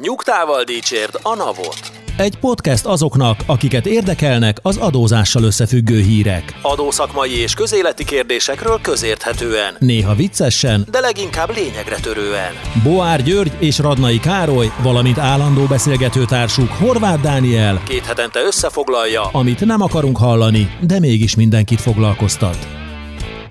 Nyugtával dicsérd a navot. Egy podcast azoknak, akiket érdekelnek az adózással összefüggő hírek. Adószakmai és közéleti kérdésekről közérthetően. Néha viccesen, de leginkább lényegre törően. Boár György és Radnai Károly, valamint állandó beszélgetőtársuk Horváth Dániel, Két hetente összefoglalja, amit nem akarunk hallani, de mégis mindenkit foglalkoztat.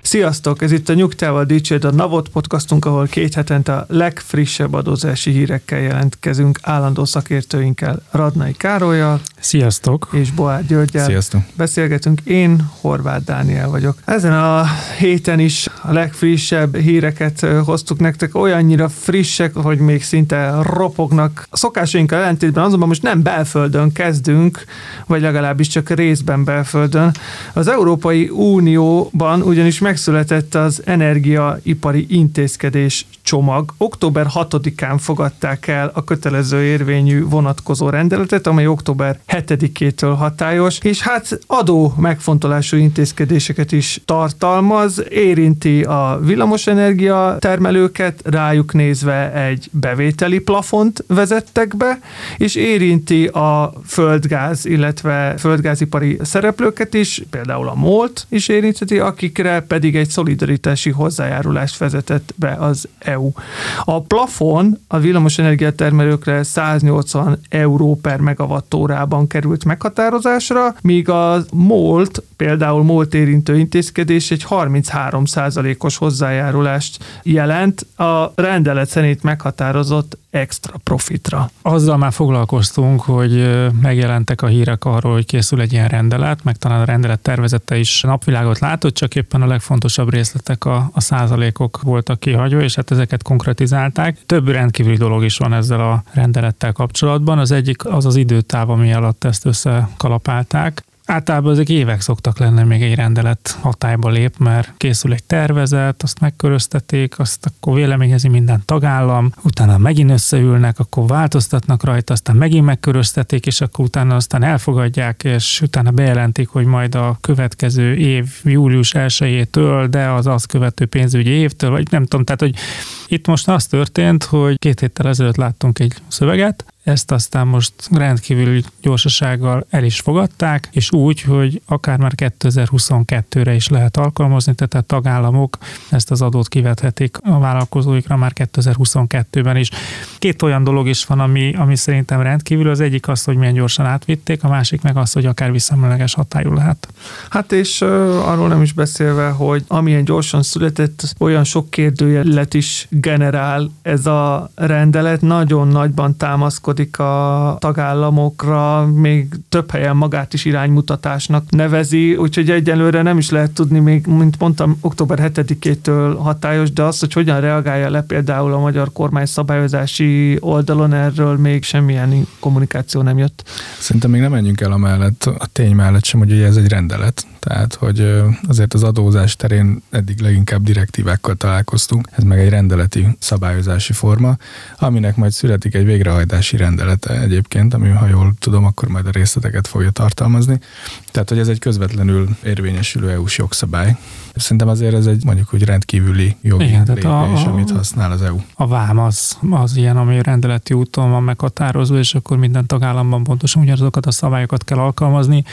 Sziasztok! Ez itt a Nyugtával Dicsőd a Navot podcastunk, ahol két hetente a legfrissebb adózási hírekkel jelentkezünk állandó szakértőinkkel, Radnai Károlyjal Sziasztok! és Boár Györgyel. Sziasztok! Beszélgetünk, én Horváth Dániel vagyok. Ezen a héten is a legfrissebb híreket hoztuk nektek, olyannyira frissek, hogy még szinte ropognak. A szokásainkkal ellentétben azonban most nem belföldön kezdünk, vagy legalábbis csak részben belföldön. Az Európai Unióban ugyanis megszületett az energiaipari intézkedés csomag. Október 6-án fogadták el a kötelező érvényű vonatkozó rendeletet, amely október 7-től hatályos, és hát adó megfontolású intézkedéseket is tartalmaz, érinti a villamosenergia termelőket, rájuk nézve egy bevételi plafont vezettek be, és érinti a földgáz, illetve földgázipari szereplőket is, például a MOLT is érinti, akikre pedig egy szolidaritási hozzájárulást vezetett be az EU. A plafon a villamosenergia termelőkre 180 euró per megawattórában került meghatározásra, míg a MOLT, például MOLT érintő intézkedés egy 33% os hozzájárulást jelent a rendelet szerint meghatározott extra profitra. Azzal már foglalkoztunk, hogy megjelentek a hírek arról, hogy készül egy ilyen rendelet, meg talán a rendelet tervezete is napvilágot látott, csak éppen a legfontosabb részletek a, a százalékok voltak kihagyva, és hát ezeket konkretizálták. Több rendkívüli dolog is van ezzel a rendelettel kapcsolatban. Az egyik az az időtáv, ami alatt ezt összekalapálták. Általában ezek évek szoktak lenni, még egy rendelet hatályba lép, mert készül egy tervezet, azt megköröztetik, azt akkor véleményezi minden tagállam, utána megint összeülnek, akkor változtatnak rajta, aztán megint megköröztetik, és akkor utána aztán elfogadják, és utána bejelentik, hogy majd a következő év július 1-től, de az azt követő pénzügyi évtől, vagy nem tudom, tehát hogy itt most az történt, hogy két héttel ezelőtt láttunk egy szöveget, ezt aztán most rendkívüli gyorsasággal el is fogadták, és úgy, hogy akár már 2022-re is lehet alkalmazni, tehát a tagállamok ezt az adót kivethetik a vállalkozóikra már 2022-ben is. Két olyan dolog is van, ami, ami szerintem rendkívül. Az egyik az, hogy milyen gyorsan átvitték, a másik meg az, hogy akár visszamenőleges hatályú lehet. Hát és uh, arról nem is beszélve, hogy amilyen gyorsan született, olyan sok kérdőjelet is generál ez a rendelet, nagyon nagyban támaszkodik a tagállamokra, még több helyen magát is iránymutatásnak nevezi, úgyhogy egyelőre nem is lehet tudni még, mint mondtam, október 7-től hatályos, de az, hogy hogyan reagálja le például a magyar kormány szabályozási oldalon, erről még semmilyen kommunikáció nem jött. Szerintem még nem menjünk el amellett, a tény mellett sem, hogy ez egy rendelet. Tehát, hogy azért az adózás terén eddig leginkább direktívákkal találkoztunk, ez meg egy rendeleti szabályozási forma, aminek majd születik egy végrehajtási rendelete egyébként, ami ha jól tudom, akkor majd a részleteket fogja tartalmazni. Tehát, hogy ez egy közvetlenül érvényesülő EU-s jogszabály. Szerintem azért ez egy mondjuk úgy rendkívüli jogi Igen, lépés, a- amit használ az EU. A vám az, az ilyen, ami rendeleti úton van meghatározva, és akkor minden tagállamban pontosan ugyanazokat a szabályokat kell alkalmazni,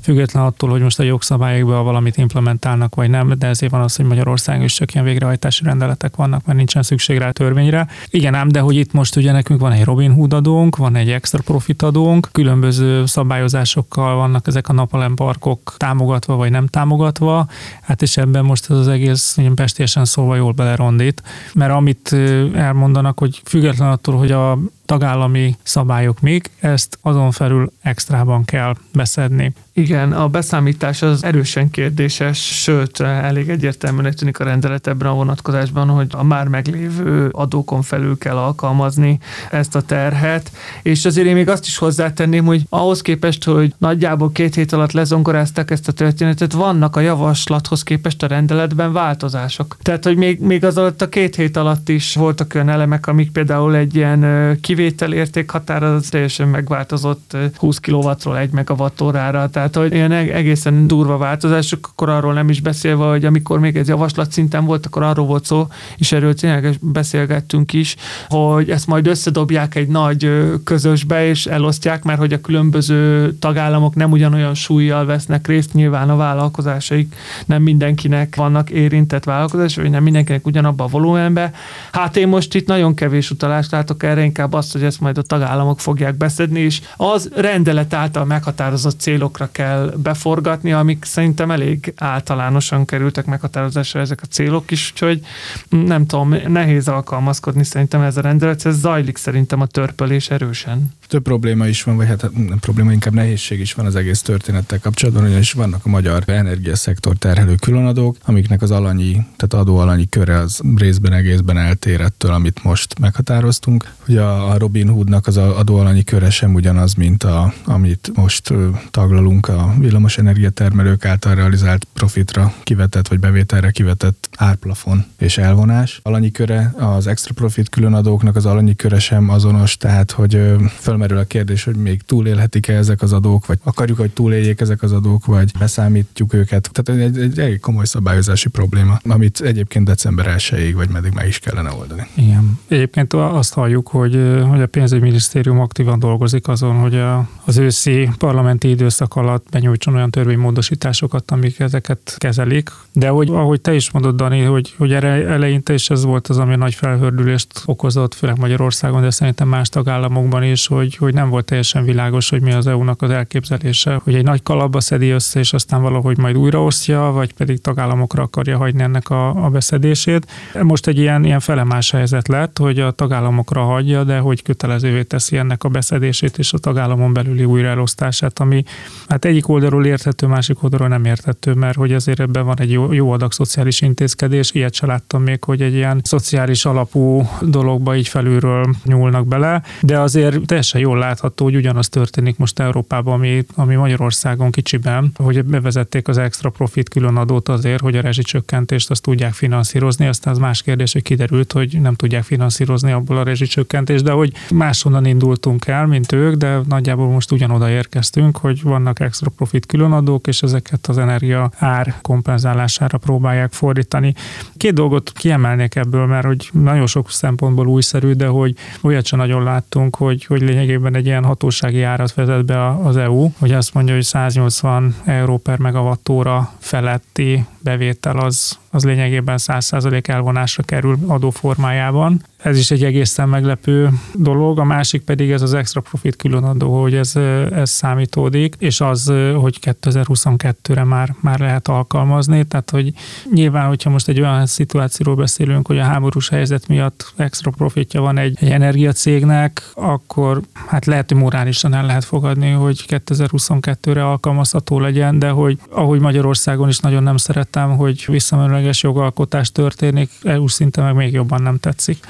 független attól, hogy most a jogszabályokban valamit implementálnak, vagy nem, de ezért van az, hogy Magyarországon is csak ilyen végrehajtási rendeletek vannak, mert nincsen szükség rá törvényre. Igen ám, de hogy itt most ugye nekünk van egy Robin Hood adónk, van egy extra profit adónk, különböző szabályozásokkal vannak ezek a napelemparkok támogatva vagy nem támogatva, hát és ebben most ez az egész pestésen szólva jól belerondít, mert amit elmondanak, hogy független attól, hogy a tagállami szabályok még, ezt azon felül extrában kell beszedni. Igen, a beszámítás az erősen kérdéses, sőt, elég egyértelműen tűnik a rendelet ebben a vonatkozásban, hogy a már meglévő adókon felül kell alkalmazni ezt a terhet, és azért én még azt is hozzátenném, hogy ahhoz képest, hogy nagyjából két hét alatt lezongorázták ezt a történetet, vannak a javaslathoz képest a rendeletben változások. Tehát, hogy még, még az alatt a két hét alatt is voltak olyan elemek, amik például egy ilyen ö, kivétel értékhatár az teljesen megváltozott ö, 20 kW-ról 1 megawattórára, tehát hogy ilyen egészen durva változások, akkor arról nem is beszélve, hogy amikor még ez javaslat szinten volt, akkor arról volt szó, és erről tényleg beszélgettünk is, hogy ezt majd összedobják egy nagy közösbe, és elosztják, mert hogy a különböző tagállamok nem ugyanolyan súlyjal vesznek részt, nyilván a vállalkozásaik nem mindenkinek vannak érintett vállalkozások, vagy nem mindenkinek ugyanabban a volumenben. Hát én most itt nagyon kevés utalást látok erre, inkább azt, hogy ezt majd a tagállamok fogják beszedni, és az rendelet által meghatározott célokra kell beforgatni, amik szerintem elég általánosan kerültek meghatározásra ezek a célok is, úgyhogy nem tudom, nehéz alkalmazkodni szerintem ez a rendelet, ez zajlik szerintem a törpölés erősen. Több probléma is van, vagy hát nem probléma, inkább nehézség is van az egész történettel kapcsolatban, ugyanis vannak a magyar energiaszektor terhelő különadók, amiknek az alanyi, tehát adóalanyi köre az részben egészben eltér ettől, amit most meghatároztunk. Ugye a Robin Hoodnak az adóalanyi köre sem ugyanaz, mint a, amit most taglalunk a villamos energiatermelők által realizált profitra kivetett, vagy bevételre kivetett árplafon és elvonás. Alanyi köre, az extra profit különadóknak az alanyi köre sem azonos, tehát hogy fölmerül a kérdés, hogy még túlélhetik-e ezek az adók, vagy akarjuk, hogy túléljék ezek az adók, vagy beszámítjuk őket. Tehát egy, egy elég komoly szabályozási probléma, amit egyébként december 1 vagy meddig meg is kellene oldani. Igen. Egyébként azt halljuk, hogy, hogy a pénzügyminisztérium aktívan dolgozik azon, hogy a, az őszi parlamenti időszak alatt benyújtson olyan törvénymódosításokat, amik ezeket kezelik. De hogy, ahogy te is mondod, Dani, hogy, hogy erre eleinte is ez volt az, ami nagy felhördülést okozott, főleg Magyarországon, de szerintem más tagállamokban is, hogy, hogy nem volt teljesen világos, hogy mi az EU-nak az elképzelése, hogy egy nagy kalapba szedi össze, és aztán valahogy majd újraosztja, vagy pedig tagállamokra akarja hagyni ennek a, a beszedését. Most egy ilyen, ilyen felemás helyzet lett, hogy a tagállamokra hagyja, de hogy kötelezővé teszi ennek a beszedését és a tagállamon belüli újraelosztását, ami hát egyik oldalról érthető, másik oldalról nem érthető, mert hogy azért ebben van egy jó, jó adag szociális intézkedés, ilyet se láttam még, hogy egy ilyen szociális alapú dologba így felülről nyúlnak bele, de azért teljesen jól látható, hogy ugyanaz történik most Európában, ami, ami Magyarországon kicsiben, hogy bevezették az extra profit különadót azért, hogy a rezsicsökkentést azt tudják finanszírozni, aztán az más kérdés, hogy kiderült, hogy nem tudják finanszírozni abból a rezsicsökkentést, de hogy máshonnan indultunk el, mint ők, de nagyjából most ugyanoda érkeztünk, hogy vannak extra profit különadók, és ezeket az energia ár kompenzálására próbálják fordítani. Két dolgot kiemelnék ebből, mert hogy nagyon sok szempontból újszerű, de hogy olyat sem nagyon láttunk, hogy, hogy lényegében egy ilyen hatósági árat vezet be az EU, hogy azt mondja, hogy 180 euró per megawattóra feletti bevétel az, az lényegében 100% elvonásra kerül adóformájában. Ez is egy egészen meglepő dolog. A másik pedig ez az extra profit különadó, hogy ez, ez számítódik, és az, hogy 2022-re már, már lehet alkalmazni. Tehát, hogy nyilván, hogyha most egy olyan szituációról beszélünk, hogy a háborús helyzet miatt extra profitja van egy, egy energiacégnek, akkor hát lehet, hogy morálisan el lehet fogadni, hogy 2022-re alkalmazható legyen, de hogy ahogy Magyarországon is nagyon nem szerettem, hogy visszamenőleges jogalkotás történik, EU szinten meg még jobban nem tetszik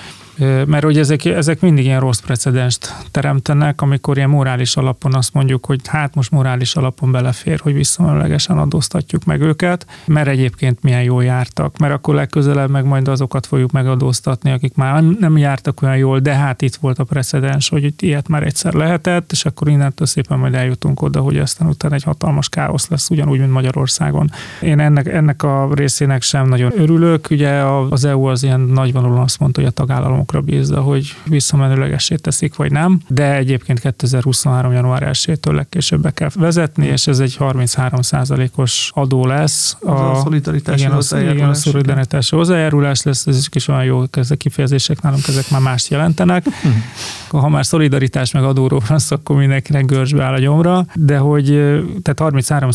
mert hogy ezek, ezek mindig ilyen rossz precedenst teremtenek, amikor ilyen morális alapon azt mondjuk, hogy hát most morális alapon belefér, hogy visszamenőlegesen adóztatjuk meg őket, mert egyébként milyen jól jártak, mert akkor legközelebb meg majd azokat fogjuk megadóztatni, akik már nem jártak olyan jól, de hát itt volt a precedens, hogy itt ilyet már egyszer lehetett, és akkor innentől szépen majd eljutunk oda, hogy aztán utána egy hatalmas káosz lesz, ugyanúgy, mint Magyarországon. Én ennek, ennek a részének sem nagyon örülök. Ugye az EU az ilyen nagyvonalon azt mondta, hogy a tagállamok tagállamokra bízza, hogy visszamenőlegessé teszik, vagy nem. De egyébként 2023. január 1-től legkésőbb be kell vezetni, és ez egy 33 os adó lesz. A, a szolidaritási igen, hozzájárulás. Igen, a szolidaritási hozzájárulás lesz, ez is olyan jó ezek kifejezések nálunk, ezek már mást jelentenek. Ha már szolidaritás meg adóról van szó, akkor mindenkinek görcsbe áll a gyomra, de hogy tehát 33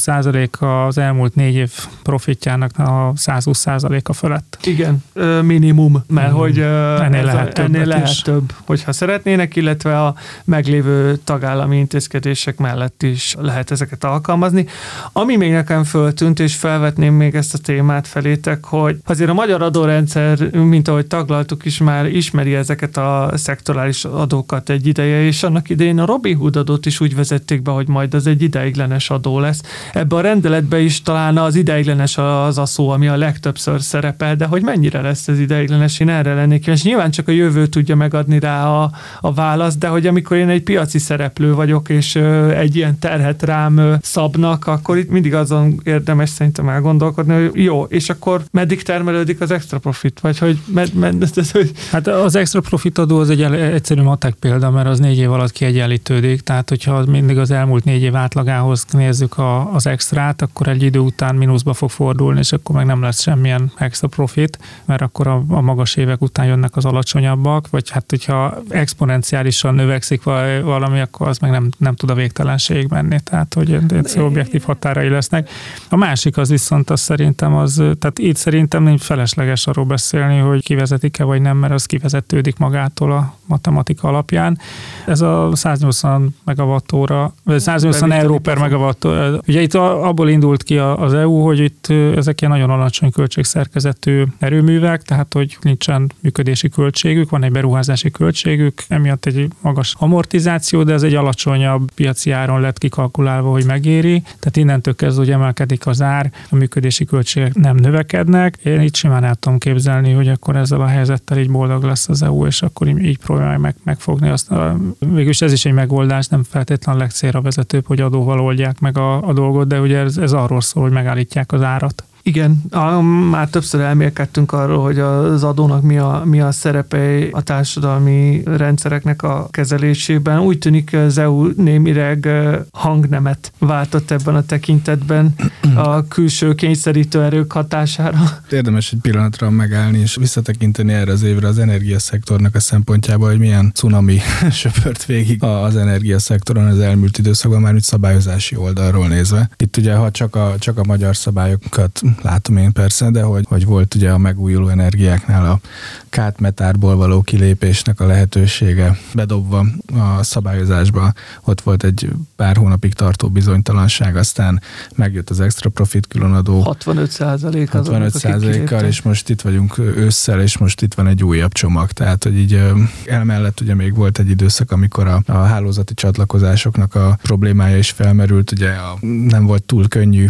az elmúlt négy év profitjának a 120 a fölött. Igen, minimum, mert mm. hogy ennél lehet lehet ennél lehet is. több, hogyha szeretnének, illetve a meglévő tagállami intézkedések mellett is lehet ezeket alkalmazni. Ami még nekem föltűnt, és felvetném még ezt a témát felétek, hogy azért a magyar adórendszer, mint ahogy taglaltuk is, már ismeri ezeket a szektorális adókat egy ideje, és annak idején a Robin Hood adót is úgy vezették be, hogy majd az egy ideiglenes adó lesz. Ebbe a rendeletbe is talán az ideiglenes az a szó, ami a legtöbbször szerepel, de hogy mennyire lesz ez ideiglenes, én erre lennék, és nyilván csak a jövő tudja megadni rá a, a választ, de hogy amikor én egy piaci szereplő vagyok, és egy ilyen terhet rám szabnak, akkor itt mindig azon érdemes szerintem elgondolkodni, hogy jó, és akkor meddig termelődik az extra profit, vagy hogy, med, med, ez, hogy... Hát az extra profit adó az egy egyszerű matek példa, mert az négy év alatt kiegyenlítődik, tehát hogyha mindig az elmúlt négy év átlagához nézzük a, az extrát, akkor egy idő után mínuszba fog fordulni, és akkor meg nem lesz semmilyen extra profit, mert akkor a, a magas évek után jönnek az alacsonyabbak, vagy hát hogyha exponenciálisan növekszik valami, akkor az meg nem, nem tud a végtelenség menni, tehát hogy objektív határai lesznek. A másik az viszont az szerintem az, tehát itt szerintem nincs felesleges arról beszélni, hogy kivezetik-e vagy nem, mert az kivezetődik magától a matematika alapján. Ez a 180 megawattóra, vagy 180 euró per megawatt. Ugye itt abból indult ki az EU, hogy itt ezek ilyen nagyon alacsony költségszerkezetű erőművek, tehát hogy nincsen működési költségük, van egy beruházási költségük, emiatt egy magas amortizáció, de ez egy alacsonyabb piaci áron lett kikalkulálva, hogy megéri. Tehát innentől kezdve, hogy emelkedik az ár, a működési költségek nem növekednek. Én itt simán el tudom képzelni, hogy akkor ezzel a helyzettel így boldog lesz az EU, és akkor így próbálja meg, megfogni azt. Végülis ez is egy megoldás, nem feltétlenül legcélra vezetőbb, hogy adóval oldják meg a, a dolgot, de ugye ez, ez arról szól, hogy megállítják az árat. Igen, már többször elmélkedtünk arról, hogy az adónak mi a, mi a szerepe a társadalmi rendszereknek a kezelésében. Úgy tűnik, az EU némileg hangnemet váltott ebben a tekintetben a külső kényszerítő erők hatására. Érdemes egy pillanatra megállni és visszatekinteni erre az évre az energiaszektornak a szempontjából, hogy milyen cunami söpört végig az energiaszektoron az elmúlt időszakban, már mint szabályozási oldalról nézve. Itt ugye, ha csak a, csak a magyar szabályokat látom én persze, de hogy, hogy volt ugye a megújuló energiáknál a kátmetárból való kilépésnek a lehetősége bedobva a szabályozásba. Ott volt egy pár hónapig tartó bizonytalanság, aztán megjött az extra profit különadó. 65 százalék 65 százalékkal, és most itt vagyunk ősszel, és most itt van egy újabb csomag. Tehát, hogy így elmellett ugye még volt egy időszak, amikor a, a hálózati csatlakozásoknak a problémája is felmerült, ugye a, nem volt túl könnyű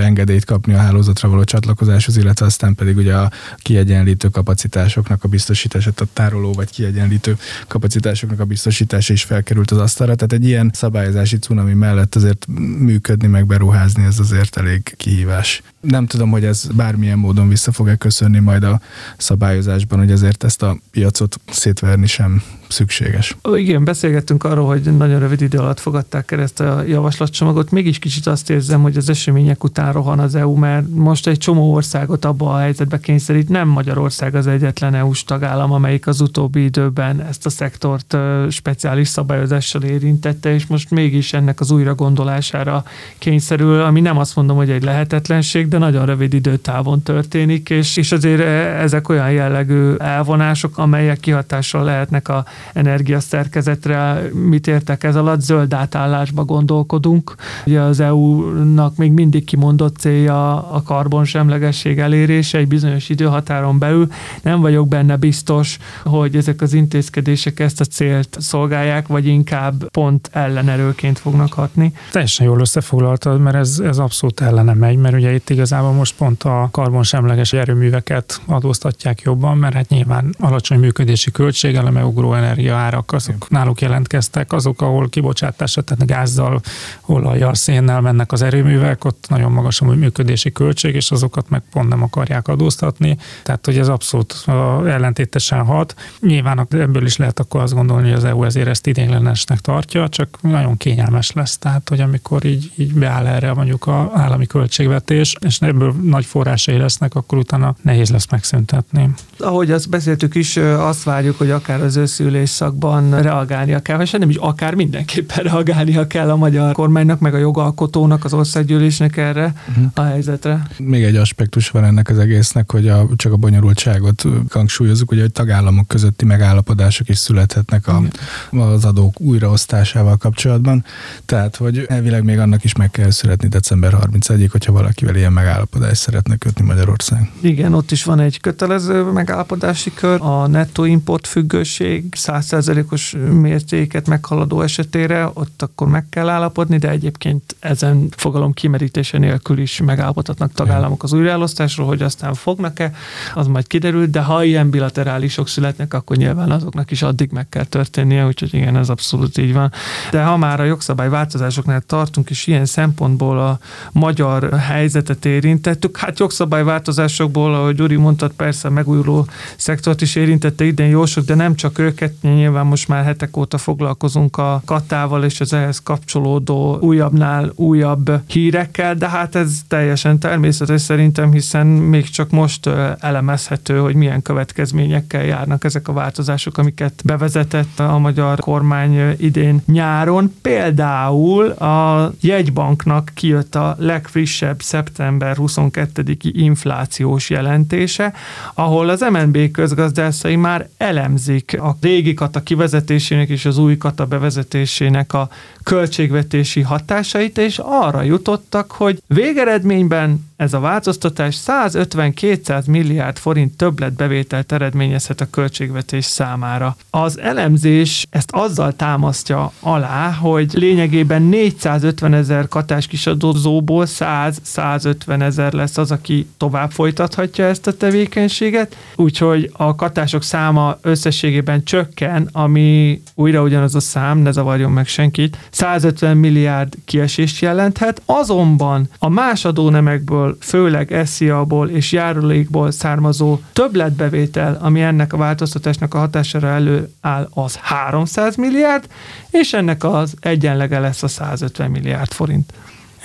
engedélyt kapni a hálózatra való csatlakozáshoz, illetve aztán pedig ugye a kiegyenlítő kapacitásoknak a biztosítása, a tároló vagy kiegyenlítő kapacitásoknak a biztosítása is felkerült az asztalra. Tehát egy ilyen szabályozási cunami mellett azért működni, meg beruházni, ez azért elég kihívás. Nem tudom, hogy ez bármilyen módon vissza fog-e köszönni majd a szabályozásban, hogy ezért ezt a piacot szétverni sem szükséges. Igen, beszélgettünk arról, hogy nagyon rövid idő alatt fogadták ezt a javaslatcsomagot. Mégis kicsit azt érzem, hogy az események után rohan az EU, mert most egy csomó országot abba a helyzetbe kényszerít. Nem Magyarország az egyetlen EU-s tagállam, amelyik az utóbbi időben ezt a szektort speciális szabályozással érintette, és most mégis ennek az újra gondolására kényszerül, ami nem azt mondom, hogy egy lehetetlenség, de nagyon rövid időtávon történik, és, és azért ezek olyan jellegű elvonások, amelyek kihatással lehetnek a energiaszerkezetre. Mit értek ez alatt? Zöld átállásba gondolkodunk. Ugye az EU-nak még mindig kimondott célja a karbonsemlegesség elérése egy bizonyos időhatáron belül. Nem vagyok benne biztos, hogy ezek az intézkedések ezt a célt szolgálják, vagy inkább pont ellenerőként fognak hatni. Teljesen jól összefoglaltad, mert ez, ez abszolút ellene megy, mert ugye itt igazából most pont a karbonsemleges erőműveket adóztatják jobban, mert hát nyilván alacsony működési költség, eleme ugró energiaárak, azok náluk jelentkeztek, azok, ahol kibocsátásra, tehát gázzal, olajjal, szénnel mennek az erőművek, ott nagyon magas a működési költség, és azokat meg pont nem akarják adóztatni. Tehát, hogy ez abszolút ellentétesen hat. Nyilván ebből is lehet akkor azt gondolni, hogy az EU ezért ezt idénylenesnek tartja, csak nagyon kényelmes lesz. Tehát, hogy amikor így, így beáll erre mondjuk a állami költségvetés, és ebből nagy forrásai lesznek, akkor utána nehéz lesz megszüntetni. Ahogy azt beszéltük is, azt várjuk, hogy akár az őszülésszakban reagálnia kell, vagy nem is akár mindenképpen reagálnia kell a magyar kormánynak, meg a jogalkotónak, az országgyűlésnek erre uh-huh. a helyzetre. Még egy aspektus van ennek az egésznek, hogy a, csak a bonyolultságot hangsúlyozunk, hogy a tagállamok közötti megállapodások is születhetnek a, az adók újraosztásával kapcsolatban. Tehát, hogy elvileg még annak is meg kell születni december 31-ig, hogyha valakivel ilyen megállapodást szeretne kötni Magyarország. Igen, ott is van egy kötelező megállapodási kör, a nettó import függőség 100%-os mértéket meghaladó esetére, ott akkor meg kell állapodni, de egyébként ezen fogalom kimerítése nélkül is megállapodhatnak tagállamok az újraelosztásról, hogy aztán fognak-e, az majd kiderül, de ha ilyen bilaterálisok születnek, akkor nyilván azoknak is addig meg kell történnie, úgyhogy igen, ez abszolút így van. De ha már a jogszabály változásoknál tartunk, és ilyen szempontból a magyar helyzetet érintettük, hát jogszabályváltozásokból, ahogy Gyuri mondta, persze a megújuló szektort is érintette idén jó sok, de nem csak őket, nyilván most már hetek óta foglalkozunk a katával és az ehhez kapcsolódó újabbnál újabb hírekkel, de hát ez teljesen természetes szerintem, hiszen még csak most elemezhető, hogy milyen következményekkel járnak ezek a változások, amiket bevezetett a magyar kormány idén nyáron. Például a jegybanknak kijött a legfrissebb szeptember 22-i inflációs jelentése, ahol az MNB közgazdászai már elemzik a régi kata kivezetésének és az új kata bevezetésének a költségvetési hatásait, és arra jutottak, hogy végeredményben ez a változtatás 150-200 milliárd forint többletbevételt eredményezhet a költségvetés számára. Az elemzés ezt azzal támasztja alá, hogy lényegében 450 ezer katás kisadózóból 100-150 ezer lesz az, aki tovább folytathatja ezt a tevékenységet, úgyhogy a katások száma összességében csökken, ami újra ugyanaz a szám, ne zavarjon meg senkit, 150 milliárd kiesést jelenthet, azonban a más adónemekből, főleg SZIA-ból és járulékból származó többletbevétel, ami ennek a változtatásnak a hatására előáll, az 300 milliárd, és ennek az egyenlege lesz a 150 milliárd forint.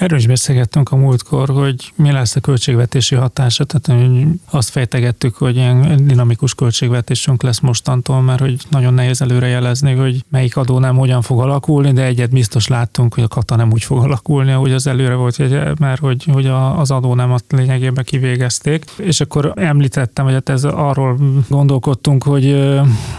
Erről is beszélgettünk a múltkor, hogy mi lesz a költségvetési hatása, tehát azt fejtegettük, hogy ilyen dinamikus költségvetésünk lesz mostantól, mert hogy nagyon nehéz előre jelezni, hogy melyik adó nem hogyan fog alakulni, de egyet biztos láttunk, hogy a kata nem úgy fog alakulni, ahogy az előre volt, mert hogy, hogy az adó nem azt lényegében kivégezték. És akkor említettem, hogy hát ez arról gondolkodtunk, hogy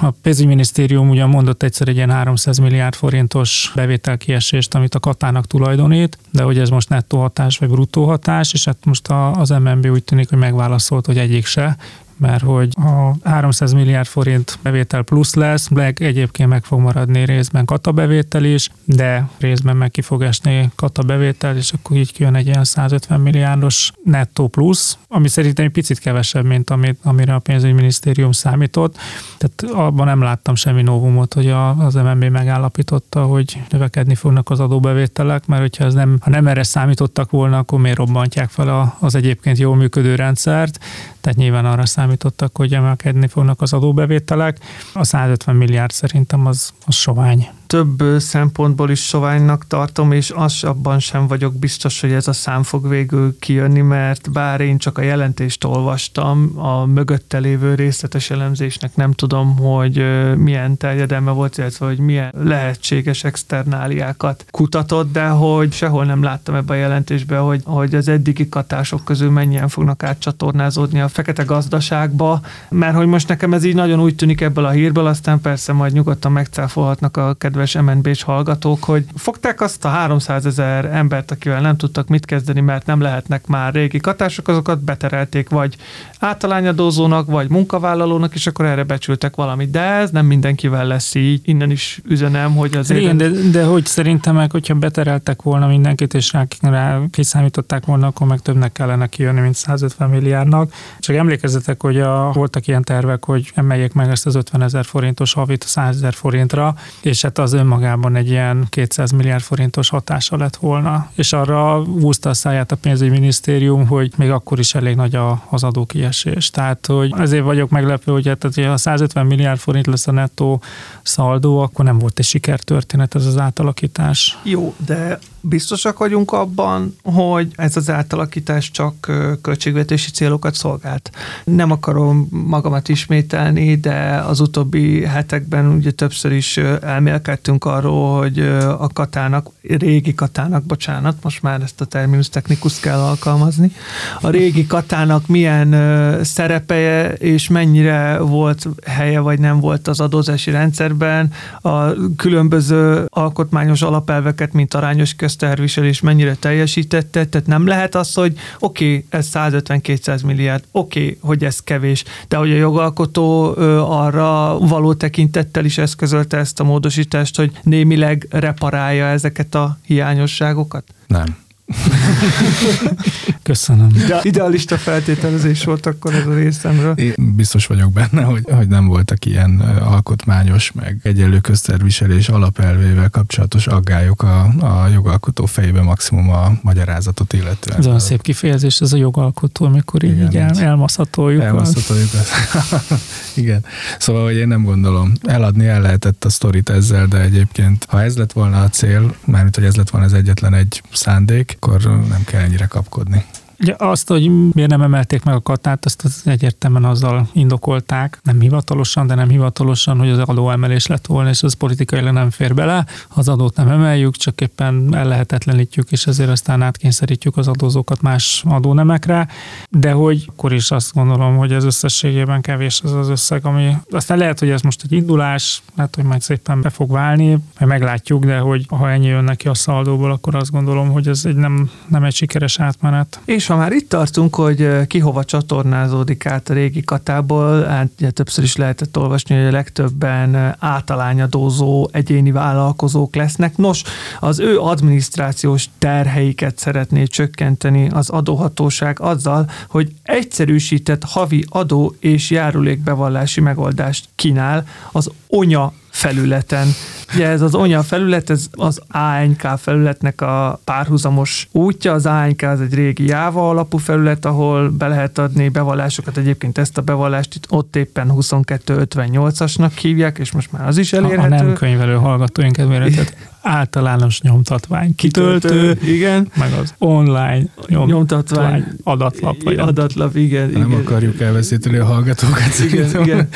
a pénzügyminisztérium ugyan mondott egyszer egy ilyen 300 milliárd forintos bevételkiesést, amit a katának tulajdonít, de hogy ez most nettó hatás vagy bruttó hatás, és hát most az MNB úgy tűnik, hogy megválaszolt, hogy egyik se, mert hogy a 300 milliárd forint bevétel plusz lesz, Black egyébként meg fog maradni részben kata bevétel is, de részben meg ki fog esni kata bevétel, és akkor így kijön egy ilyen 150 milliárdos nettó plusz, ami szerintem egy picit kevesebb, mint amit, amire a pénzügyminisztérium számított. Tehát abban nem láttam semmi novumot, hogy a, az MNB megállapította, hogy növekedni fognak az adóbevételek, mert hogyha ez nem, ha nem erre számítottak volna, akkor miért robbantják fel a, az egyébként jól működő rendszert. Tehát nyilván arra számítottak, hogy emelkedni fognak az adóbevételek. A 150 milliárd szerintem az, az sovány több szempontból is soványnak tartom, és az abban sem vagyok biztos, hogy ez a szám fog végül kijönni, mert bár én csak a jelentést olvastam, a mögötte lévő részletes elemzésnek nem tudom, hogy milyen terjedelme volt, illetve hogy milyen lehetséges externáliákat kutatott, de hogy sehol nem láttam ebbe a jelentésbe, hogy, hogy az eddigi katások közül mennyien fognak átcsatornázódni a fekete gazdaságba, mert hogy most nekem ez így nagyon úgy tűnik ebből a hírből, aztán persze majd nyugodtan megcáfolhatnak a kedves kedves MNB-s hallgatók, hogy fogták azt a 300 ezer embert, akivel nem tudtak mit kezdeni, mert nem lehetnek már régi katások, azokat beterelték vagy általányadózónak, vagy munkavállalónak, és akkor erre becsültek valamit. De ez nem mindenkivel lesz így. Innen is üzenem, hogy azért... Igen, de, de hogy szerintem meg, hogyha betereltek volna mindenkit, és rá, rá kiszámították volna, akkor meg többnek kellene kijönni, mint 150 milliárdnak. Csak emlékezzetek, hogy a, voltak ilyen tervek, hogy emeljék meg ezt az 50 ezer forintos havit 100 ezer forintra, és hát az önmagában egy ilyen 200 milliárd forintos hatása lett volna. És arra húzta a száját a pénzügyminisztérium, hogy még akkor is elég nagy a, az adókiesés. Tehát, hogy ezért vagyok meglepő, hogy hát, ha 150 milliárd forint lesz a nettó szaldó, akkor nem volt egy sikertörténet ez az átalakítás. Jó, de biztosak vagyunk abban, hogy ez az átalakítás csak költségvetési célokat szolgált. Nem akarom magamat ismételni, de az utóbbi hetekben ugye többször is elmélkedtem beszélgettünk arról, hogy a katának, régi katának, bocsánat, most már ezt a terminus technikus kell alkalmazni, a régi katának milyen szerepe és mennyire volt helye, vagy nem volt az adózási rendszerben, a különböző alkotmányos alapelveket, mint arányos közterviselés mennyire teljesítette, tehát nem lehet az, hogy oké, okay, ez 150-200 milliárd, oké, okay, hogy ez kevés, de hogy a jogalkotó arra való tekintettel is eszközölte ezt a módosítást, hogy némileg reparálja ezeket a hiányosságokat? Nem. Köszönöm. De idealista feltételezés volt akkor ez a részemről. Én biztos vagyok benne, hogy, hogy nem voltak ilyen alkotmányos, meg egyenlő közterviselés alapelvével kapcsolatos aggályok a, a jogalkotó fejében maximum a magyarázatot illetően. Ez olyan szép kifejezés, ez a jogalkotó, amikor így, Igen, így el, elmaszatoljuk. Elmaszatoljuk. Igen. Szóval, hogy én nem gondolom. Eladni el lehetett a sztorit ezzel, de egyébként, ha ez lett volna a cél, mármint, hogy ez lett volna az egyetlen egy szándék, akkor nem kell ennyire kapkodni. Ugye azt, hogy miért nem emelték meg a katát, azt az egyértelműen azzal indokolták, nem hivatalosan, de nem hivatalosan, hogy az adóemelés lett volna, és az politikailag nem fér bele. Az adót nem emeljük, csak éppen ellehetetlenítjük, és ezért aztán átkényszerítjük az adózókat más adónemekre. De hogy akkor is azt gondolom, hogy ez összességében kevés az az összeg, ami aztán lehet, hogy ez most egy indulás, lehet, hogy majd szépen be fog válni, majd meglátjuk, de hogy ha ennyi jön neki a szaldóból, akkor azt gondolom, hogy ez egy nem, nem egy sikeres átmenet. És ha már itt tartunk, hogy ki hova csatornázódik át a régi katából, hát ugye többször is lehetett olvasni, hogy a legtöbben általányadózó egyéni vállalkozók lesznek. Nos, az ő adminisztrációs terheiket szeretné csökkenteni az adóhatóság azzal, hogy egyszerűsített havi adó és járulékbevallási megoldást kínál az ONYA felületen. Ugye ez az ONYA felület, ez az ANK felületnek a párhuzamos útja. Az ANK az egy régi Java alapú felület, ahol be lehet adni bevallásokat. Egyébként ezt a bevallást itt ott éppen 2258-asnak hívják, és most már az is elérhető. A nem könyvelő hallgatóink kedvére, tehát általános nyomtatvány kitöltő, kitöltő igen. meg az online nyom, nyomtatvány adatlap. Vagy adatlap, igen. Nem igen. akarjuk elveszíteni a hallgatókat. Igen, igen.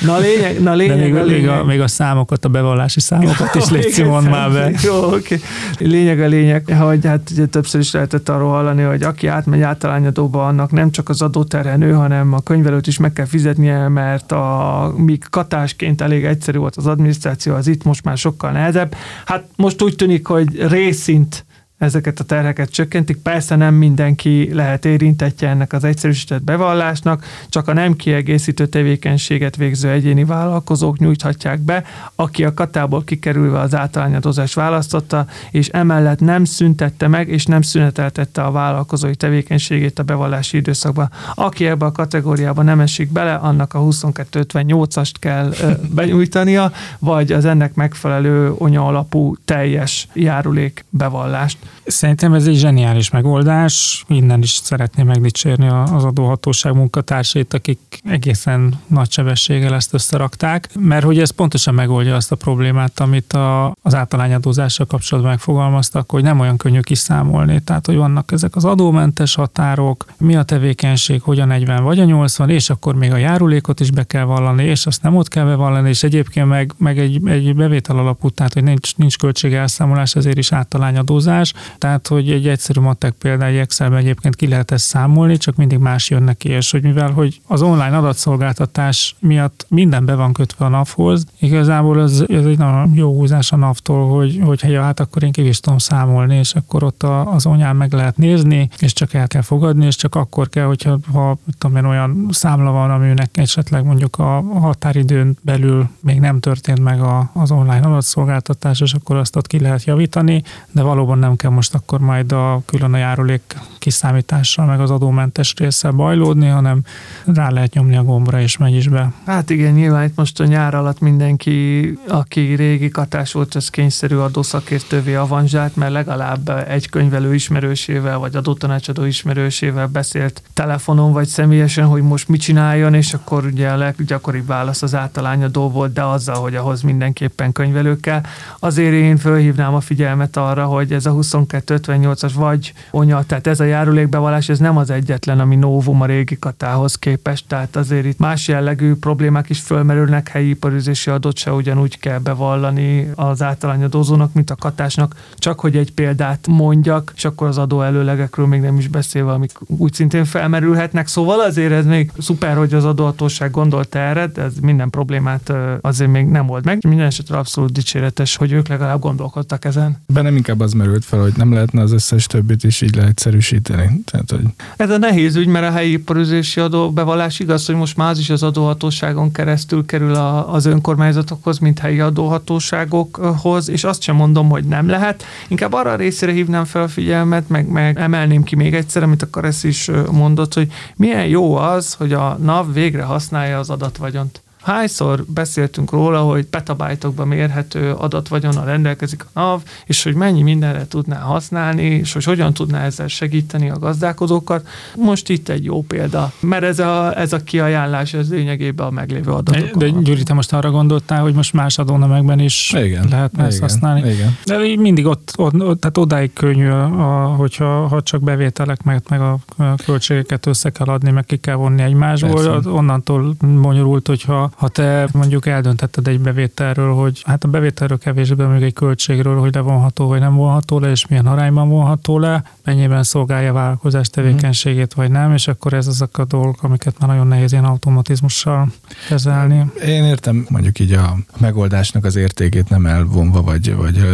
Na lényeg, na lényeg, De még, a lényeg. Még, a, még a számokat, a bevallási számokat is légy mond már be. Jó, oké. Okay. Lényeg a lényeg, hogy hát ugye többször is lehetett arról hallani, hogy aki átmegy általányadóba, annak nem csak az adóterhe nő, hanem a könyvelőt is meg kell fizetnie, mert a, míg katásként elég egyszerű volt az adminisztráció, az itt most már sokkal nehezebb. Hát most úgy tűnik, hogy részint ezeket a terheket csökkentik. Persze nem mindenki lehet érintettje ennek az egyszerűsített bevallásnak, csak a nem kiegészítő tevékenységet végző egyéni vállalkozók nyújthatják be, aki a katából kikerülve az általányadozást választotta, és emellett nem szüntette meg, és nem szüneteltette a vállalkozói tevékenységét a bevallási időszakban. Aki ebbe a kategóriába nem esik bele, annak a 2258-ast kell benyújtania, vagy az ennek megfelelő onya alapú teljes járulék bevallást. Szerintem ez egy zseniális megoldás. Innen is szeretném megdicsérni az adóhatóság munkatársait, akik egészen nagy sebességgel ezt összerakták, mert hogy ez pontosan megoldja azt a problémát, amit a, az általányadózással kapcsolatban megfogalmaztak, hogy nem olyan könnyű kiszámolni. Tehát, hogy vannak ezek az adómentes határok, mi a tevékenység, hogy a 40 vagy a 80, és akkor még a járulékot is be kell vallani, és azt nem ott kell bevallani, és egyébként meg, meg egy, egy bevétel alapú, tehát, hogy nincs, nincs költségelszámolás, ezért is általányadózás. Tehát, hogy egy egyszerű matek példa egy Excelben egyébként ki lehet ezt számolni, csak mindig más jön neki, és hogy mivel, hogy az online adatszolgáltatás miatt minden be van kötve a NAV-hoz, igazából ez, ez egy nagyon jó húzás a NAV-tól, hogy, hogy ja, hát akkor én ki is tudom számolni, és akkor ott a, az onyán meg lehet nézni, és csak el kell fogadni, és csak akkor kell, hogyha ha, tudom én, olyan számla van, aminek esetleg mondjuk a határidőn belül még nem történt meg a, az online adatszolgáltatás, és akkor azt ott ki lehet javítani, de valóban nem kell most akkor majd a külön a járulék kiszámítással, meg az adómentes résszel bajlódni, hanem rá lehet nyomni a gombra, és megy is be. Hát igen, nyilván itt most a nyár alatt mindenki, aki régi katás volt, az kényszerű adószakértővé avanzsált, mert legalább egy könyvelő ismerősével, vagy adótanácsadó ismerősével beszélt telefonon, vagy személyesen, hogy most mit csináljon, és akkor ugye a leggyakoribb válasz az általányadó volt, de azzal, hogy ahhoz mindenképpen könyvelő kell. Azért én fölhívnám a figyelmet arra, hogy ez a 20 22-58-as vagy onya, tehát ez a járulékbevallás, ez nem az egyetlen, ami novum a régi katához képest, tehát azért itt más jellegű problémák is fölmerülnek, helyi iparüzési adót se ugyanúgy kell bevallani az általányadózónak, mint a katásnak, csak hogy egy példát mondjak, és akkor az adó előlegekről még nem is beszélve, amik úgy szintén felmerülhetnek. Szóval azért ez még szuper, hogy az adóhatóság gondolt erre, de ez minden problémát azért még nem old meg. Minden esetre abszolút dicséretes, hogy ők legalább gondolkodtak ezen. Bennem inkább az merült fel, hogy nem lehetne az összes többit is így leegyszerűsíteni. Tehát, hogy... Ez a nehéz ügy, mert a helyi iparüzési bevallás igaz, hogy most már az is az adóhatóságon keresztül kerül a, az önkormányzatokhoz, mint helyi adóhatóságokhoz, és azt sem mondom, hogy nem lehet. Inkább arra a részére hívnám fel a figyelmet, meg, meg emelném ki még egyszer, amit a Karesz is mondott, hogy milyen jó az, hogy a NAV végre használja az adatvagyont. Hányszor beszéltünk róla, hogy petabájtokban mérhető adatvagyon rendelkezik a NAV, és hogy mennyi mindenre tudná használni, és hogy hogyan tudná ezzel segíteni a gazdálkodókat. Most itt egy jó példa, mert ez a, ez a kiajánlás ez lényegében a meglévő adatok. De, de Gyuri, te most arra gondoltál, hogy most más adónemekben is igen, lehetne igen, ezt használni? Igen. De mindig ott, ott, tehát odáig könnyű, a, hogyha ha csak bevételek, meg, meg a költségeket össze kell adni, meg ki kell vonni egymásból, Persze. onnantól bonyolult, hogyha ha te mondjuk eldöntetted egy bevételről, hogy hát a bevételről kevésbé, még egy költségről, hogy levonható vagy nem vonható le, és milyen arányban vonható le, mennyiben szolgálja a vállalkozás tevékenységét, vagy nem, és akkor ez azok a dolgok, amiket már nagyon nehéz ilyen automatizmussal kezelni. Én értem mondjuk így a megoldásnak az értékét nem elvonva, vagy, vagy,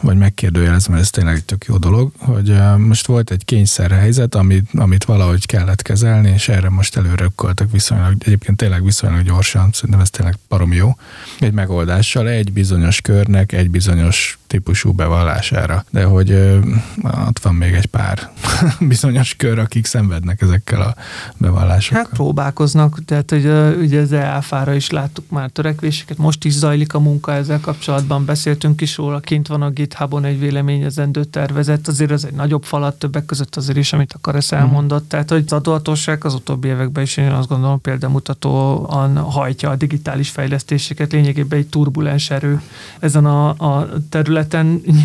vagy megkérdőjelezve, mert ez tényleg egy tök jó dolog, hogy most volt egy kényszerhelyzet, amit, amit valahogy kellett kezelni, és erre most előrökkoltak viszonylag, egyébként tényleg viszonylag gyorsan, szerintem ez tényleg parom jó, egy megoldással egy bizonyos körnek, egy bizonyos típusú bevallására. De hogy ö, ott van még egy pár bizonyos kör, akik szenvednek ezekkel a bevallásokkal. Hát próbálkoznak, tehát hogy ugye az EAFA-ra is láttuk már törekvéseket, most is zajlik a munka ezzel kapcsolatban, beszéltünk is róla, kint van a GitHubon egy véleményezendő tervezet, azért az egy nagyobb falat többek között azért is, amit akar ezt elmondott, mm. tehát hogy az adóhatóság az utóbbi években is én azt gondolom példamutatóan hajtja a digitális fejlesztéseket, lényegében egy turbulens erő ezen a, a területen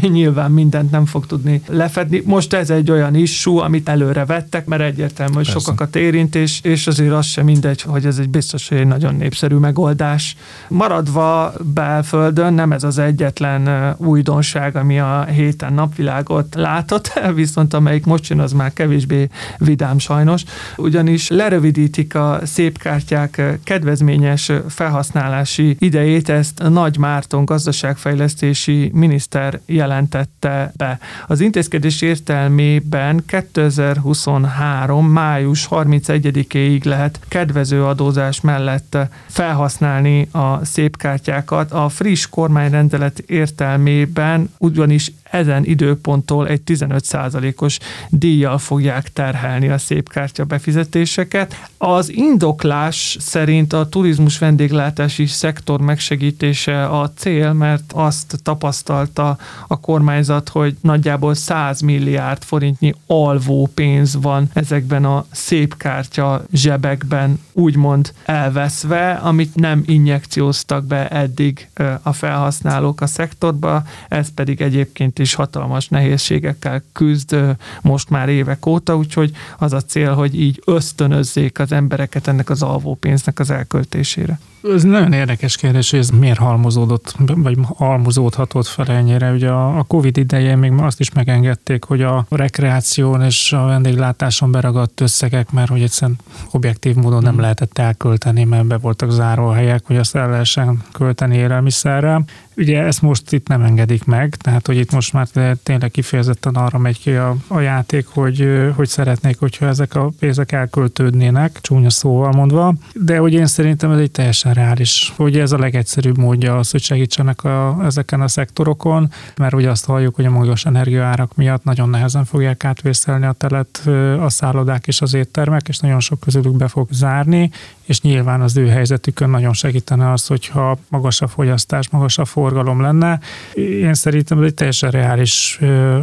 nyilván mindent nem fog tudni lefedni. Most ez egy olyan issú, amit előre vettek, mert egyértelmű, hogy Persze. sokakat érint, és, és azért az sem mindegy, hogy ez egy biztos, hogy egy nagyon népszerű megoldás. Maradva belföldön, nem ez az egyetlen újdonság, ami a héten napvilágot látott, viszont amelyik most jön, az már kevésbé vidám sajnos, ugyanis lerövidítik a szép kártyák kedvezményes felhasználási idejét, ezt Nagy Márton gazdaságfejlesztési miniszter jelentette be. Az intézkedés értelmében 2023. május 31-ig lehet kedvező adózás mellett felhasználni a szép kártyákat. A friss kormányrendelet értelmében ugyanis ezen időponttól egy 15%-os díjjal fogják terhelni a szép kártya befizetéseket. Az indoklás szerint a turizmus vendéglátási szektor megsegítése a cél, mert azt tapasztalta a kormányzat, hogy nagyjából 100 milliárd forintnyi alvó pénz van ezekben a szép kártya zsebekben úgymond elveszve, amit nem injekcióztak be eddig a felhasználók a szektorba, ez pedig egyébként is hatalmas nehézségekkel küzd most már évek óta, úgyhogy az a cél, hogy így ösztönözzék az embereket ennek az alvó pénznek az elköltésére. Ez nagyon érdekes kérdés, hogy ez miért halmozódott, vagy halmozódhatott fel ennyire. Ugye a Covid idején még azt is megengedték, hogy a rekreáción és a vendéglátáson beragadt összegek, mert hogy egyszerűen objektív módon nem mm. lehetett elkölteni, mert be voltak záró helyek, hogy azt el lehessen költeni élelmiszerre. Ugye ezt most itt nem engedik meg, tehát hogy itt most már tényleg kifejezetten arra megy ki a, a játék, hogy, hogy szeretnék, hogyha ezek a pénzek elköltődnének, csúnya szóval mondva, de hogy én szerintem ez egy teljesen reális. Ugye ez a legegyszerűbb módja az, hogy segítsenek a, ezeken a szektorokon, mert ugye azt halljuk, hogy a magas energiaárak miatt nagyon nehezen fogják átvészelni a telet a szállodák és az éttermek, és nagyon sok közülük be fog zárni, és nyilván az ő helyzetükön nagyon segítene az, hogyha magas a fogyasztás, magas a forrás, forgalom lenne. Én szerintem ez egy teljesen reális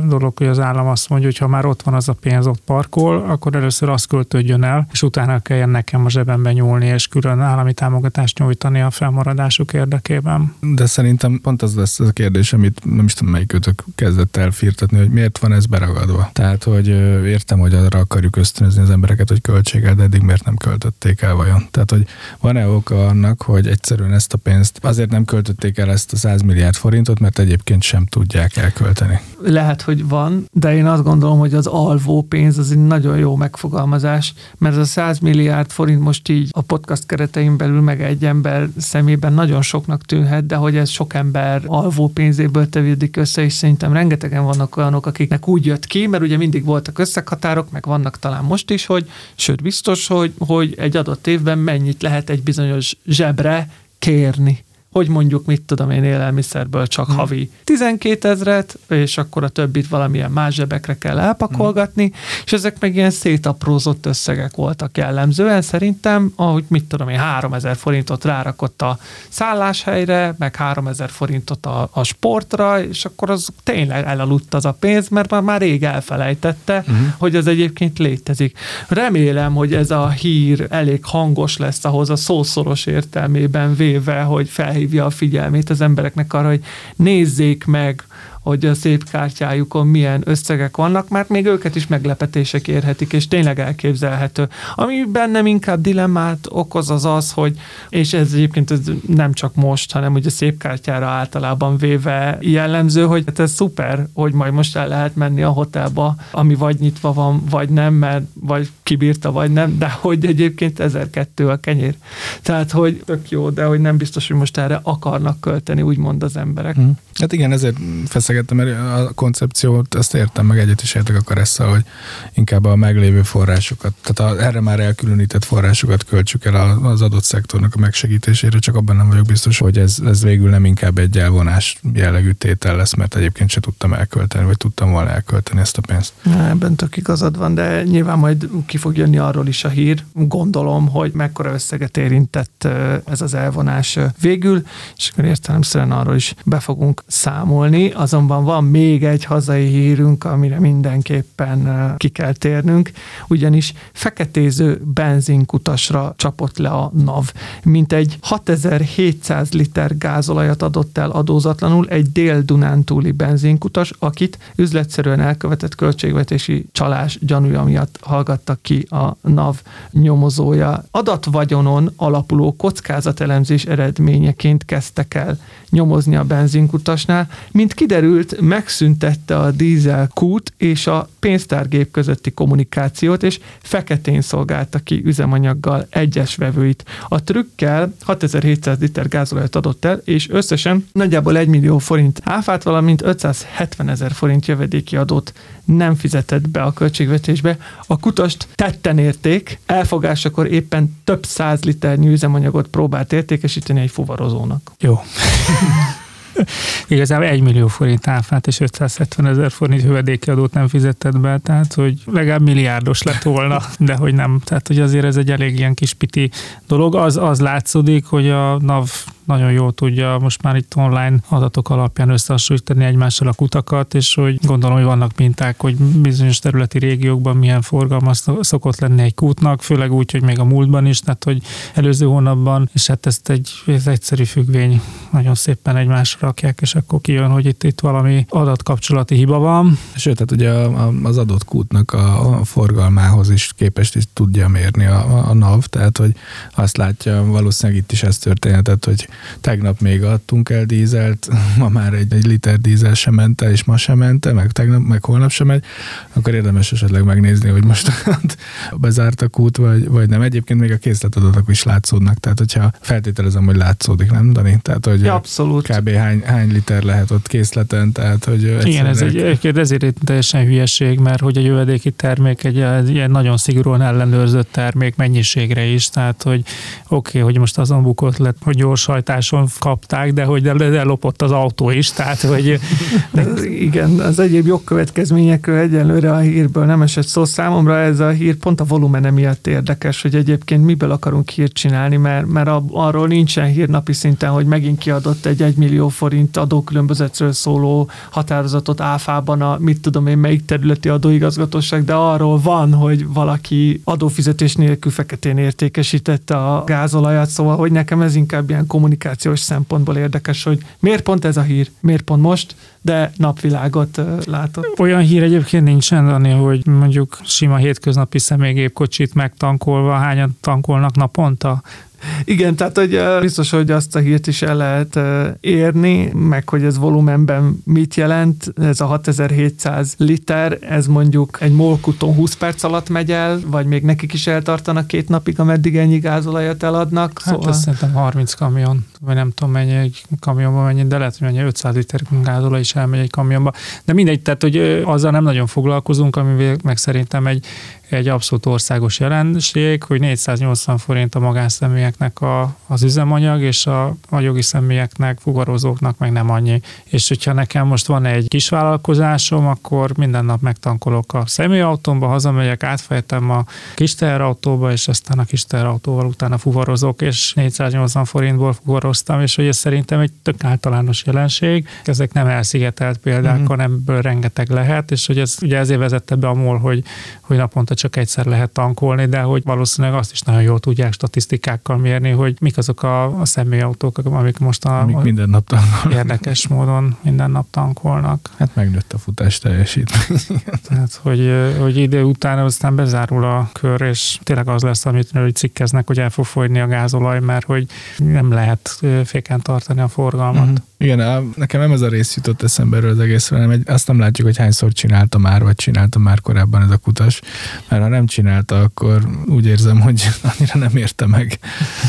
dolog, hogy az állam azt mondja, hogy ha már ott van az a pénz, ott parkol, akkor először azt költődjön el, és utána kelljen nekem a zsebembe nyúlni, és külön állami támogatást nyújtani a felmaradásuk érdekében. De szerintem pont az lesz a kérdés, amit nem is tudom melyik kötök kezdett el firtatni, hogy miért van ez beragadva. Tehát, hogy értem, hogy arra akarjuk ösztönözni az embereket, hogy költséggel, de eddig miért nem költötték el vajon? Tehát, hogy van-e oka annak, hogy egyszerűen ezt a pénzt azért nem költötték el ezt a 100 milliárd forintot, mert egyébként sem tudják elkölteni? Lehet, hogy van, de én azt gondolom, hogy az alvó pénz az egy nagyon jó megfogalmazás, mert ez a 100 milliárd forint most így a podcast keretein belül meg egy ember szemében nagyon soknak tűnhet, de hogy ez sok ember alvó pénzéből tevődik össze, és szerintem rengetegen vannak olyanok, akiknek úgy jött ki, mert ugye mindig voltak összeghatárok, meg vannak talán most is, hogy sőt biztos, hogy, hogy egy adott évben mennyit lehet egy bizonyos zsebre kérni hogy mondjuk, mit tudom én, élelmiszerből csak hmm. havi 12 ezret, és akkor a többit valamilyen más zsebekre kell elpakolgatni, hmm. és ezek meg ilyen szétaprózott összegek voltak jellemzően. Szerintem, ahogy mit tudom én, 3000 forintot rárakott a szálláshelyre, meg 3000 forintot a, a sportra, és akkor az tényleg elaludt az a pénz, mert már, már rég elfelejtette, hmm. hogy az egyébként létezik. Remélem, hogy ez a hír elég hangos lesz ahhoz a szószoros értelmében véve, hogy felhív felhívja a figyelmét az embereknek arra, hogy nézzék meg hogy a szép kártyájukon milyen összegek vannak, mert még őket is meglepetések érhetik, és tényleg elképzelhető. Ami bennem inkább dilemmát okoz az az, hogy, és ez egyébként ez nem csak most, hanem ugye szép kártyára általában véve jellemző, hogy hát ez szuper, hogy majd most el lehet menni a hotelba, ami vagy nyitva van, vagy nem, mert vagy kibírta, vagy nem, de hogy egyébként 1002 a kenyér. Tehát, hogy tök jó, de hogy nem biztos, hogy most erre akarnak költeni, úgymond az emberek. Hmm. Hát igen, ezért feszegettem, mert a koncepciót ezt értem, meg egyet is értek a karesszel, hogy inkább a meglévő forrásokat, tehát a, erre már elkülönített forrásokat költsük el az adott szektornak a megsegítésére, csak abban nem vagyok biztos, hogy ez, ez végül nem inkább egy elvonás jellegű tétel lesz, mert egyébként se tudtam elkölteni, vagy tudtam volna elkölteni ezt a pénzt. Na, ebben tök igazad van, de nyilván majd ki fog jönni arról is a hír, gondolom, hogy mekkora összeget érintett ez az elvonás végül, és akkor értelemszerűen arról is be fogunk számolni, azonban van még egy hazai hírünk, amire mindenképpen ki kell térnünk, ugyanis feketéző benzinkutasra csapott le a NAV. Mint egy 6700 liter gázolajat adott el adózatlanul egy dél-dunántúli benzinkutas, akit üzletszerűen elkövetett költségvetési csalás gyanúja miatt hallgattak ki a NAV nyomozója. Adatvagyonon alapuló kockázatelemzés eredményeként kezdtek el nyomozni a benzinkutasnál. Mint kiderült, megszüntette a dízel kút és a pénztárgép közötti kommunikációt, és feketén szolgálta ki üzemanyaggal egyes vevőit. A trükkel 6700 liter gázolajat adott el, és összesen nagyjából 1 millió forint áfát, valamint 570 ezer forint jövedéki adót nem fizetett be a költségvetésbe. A kutast tetten érték, elfogásakor éppen több száz liternyi üzemanyagot próbált értékesíteni egy fuvarozónak. Jó. Igazából 1 millió forint áfát és 570 ezer forint jövedéki adót nem fizetett be, tehát hogy legalább milliárdos lett volna, de hogy nem. Tehát, hogy azért ez egy elég ilyen kis piti dolog. Az, az látszódik, hogy a NAV nagyon jól tudja most már itt online adatok alapján összehasonlítani egymással a kutakat, és hogy gondolom, hogy vannak minták, hogy bizonyos területi régiókban milyen forgalma szokott lenni egy kútnak, főleg úgy, hogy még a múltban is, tehát hogy előző hónapban, és hát ezt egy ez egyszerű függvény nagyon szépen egymásra rakják, és akkor kijön, hogy itt, itt valami adatkapcsolati hiba van. Sőt, tehát ugye az adott kútnak a, forgalmához is képest is tudja mérni a, a NAV, tehát hogy azt látja, valószínűleg itt is ez történhetett, hogy tegnap még adtunk el dízelt, ma már egy, egy liter dízel sem ment el, és ma sem ment el, meg tegnap, meg holnap sem megy, akkor érdemes esetleg megnézni, hogy most bezárt a kút, vagy, vagy nem. Egyébként még a készletadatok is látszódnak, tehát hogyha feltételezem, hogy látszódik, nem, Dani? Tehát, hogy ja, abszolút. kb. Hány, hány liter lehet ott készleten, tehát, hogy Igen, ez egy, egy, ezért egy teljesen hülyeség, mert hogy a jövedéki termék egy, egy ilyen nagyon szigorúan ellenőrzött termék mennyiségre is, tehát, hogy oké, okay, hogy most azon bukott lett, hogy gyors folytatáson kapták, de hogy lopott az autó is, tehát hogy... De... Igen, az egyéb jogkövetkezményekről egyelőre a hírből nem esett szó. Számomra ez a hír pont a volumene miatt érdekes, hogy egyébként miből akarunk hírt csinálni, mert, mert arról nincsen hír napi szinten, hogy megint kiadott egy 1 millió forint adókülönbözetről szóló határozatot áfában a mit tudom én melyik területi adóigazgatóság, de arról van, hogy valaki adófizetés nélkül feketén értékesítette a gázolajat, szóval hogy nekem ez inkább ilyen kommunikációs szempontból érdekes, hogy miért pont ez a hír, miért pont most, de napvilágot látott. Olyan hír egyébként nincsen, Dani, hogy mondjuk sima hétköznapi személygépkocsit megtankolva hányan tankolnak naponta? Igen, tehát hogy biztos, hogy azt a hírt is el lehet érni, meg hogy ez volumenben mit jelent. Ez a 6700 liter, ez mondjuk egy molkuton 20 perc alatt megy el, vagy még nekik is eltartanak két napig, ameddig ennyi gázolajat eladnak. Hát szóval... szerintem 30 kamion, vagy nem tudom mennyi egy kamionban mennyi, de lehet, hogy mennyi 500 liter gázolaj is elmegy egy kamionba. De mindegy, tehát hogy azzal nem nagyon foglalkozunk, ami meg szerintem egy egy abszolút országos jelenség, hogy 480 forint a magánszemélyeknek a, az üzemanyag, és a, a jogi személyeknek, fuvarozóknak meg nem annyi. És hogyha nekem most van egy kis vállalkozásom, akkor minden nap megtankolok a személyautómba, hazamegyek, átfejtem a kis teherautóba, és aztán a kis teherautóval utána fuvarozok, és 480 forintból fuvaroztam, és hogy ez szerintem egy tök általános jelenség. Ezek nem elszigetelt példák, mm-hmm. hanem ebből rengeteg lehet, és hogy ez ugye ezért vezette be a MOL, hogy, hogy naponta csak egyszer lehet tankolni, de hogy valószínűleg azt is nagyon jól tudják statisztikákkal mérni, hogy mik azok a, a személyautók, amik most a, amik minden nap tankolnak. Érdekes módon minden nap tankolnak. Hát megnőtt a futás teljesítmény. Tehát, hogy, hogy idő után aztán bezárul a kör, és tényleg az lesz, amit cikkeznek, hogy el fog folyni a gázolaj, mert hogy nem lehet féken tartani a forgalmat. Mm-hmm. Igen, nekem nem ez a rész jutott eszembe erről az egészről, hanem egy, azt nem látjuk, hogy hányszor csinálta már, vagy csinálta már korábban ez a kutas, mert ha nem csinálta, akkor úgy érzem, hogy annyira nem érte meg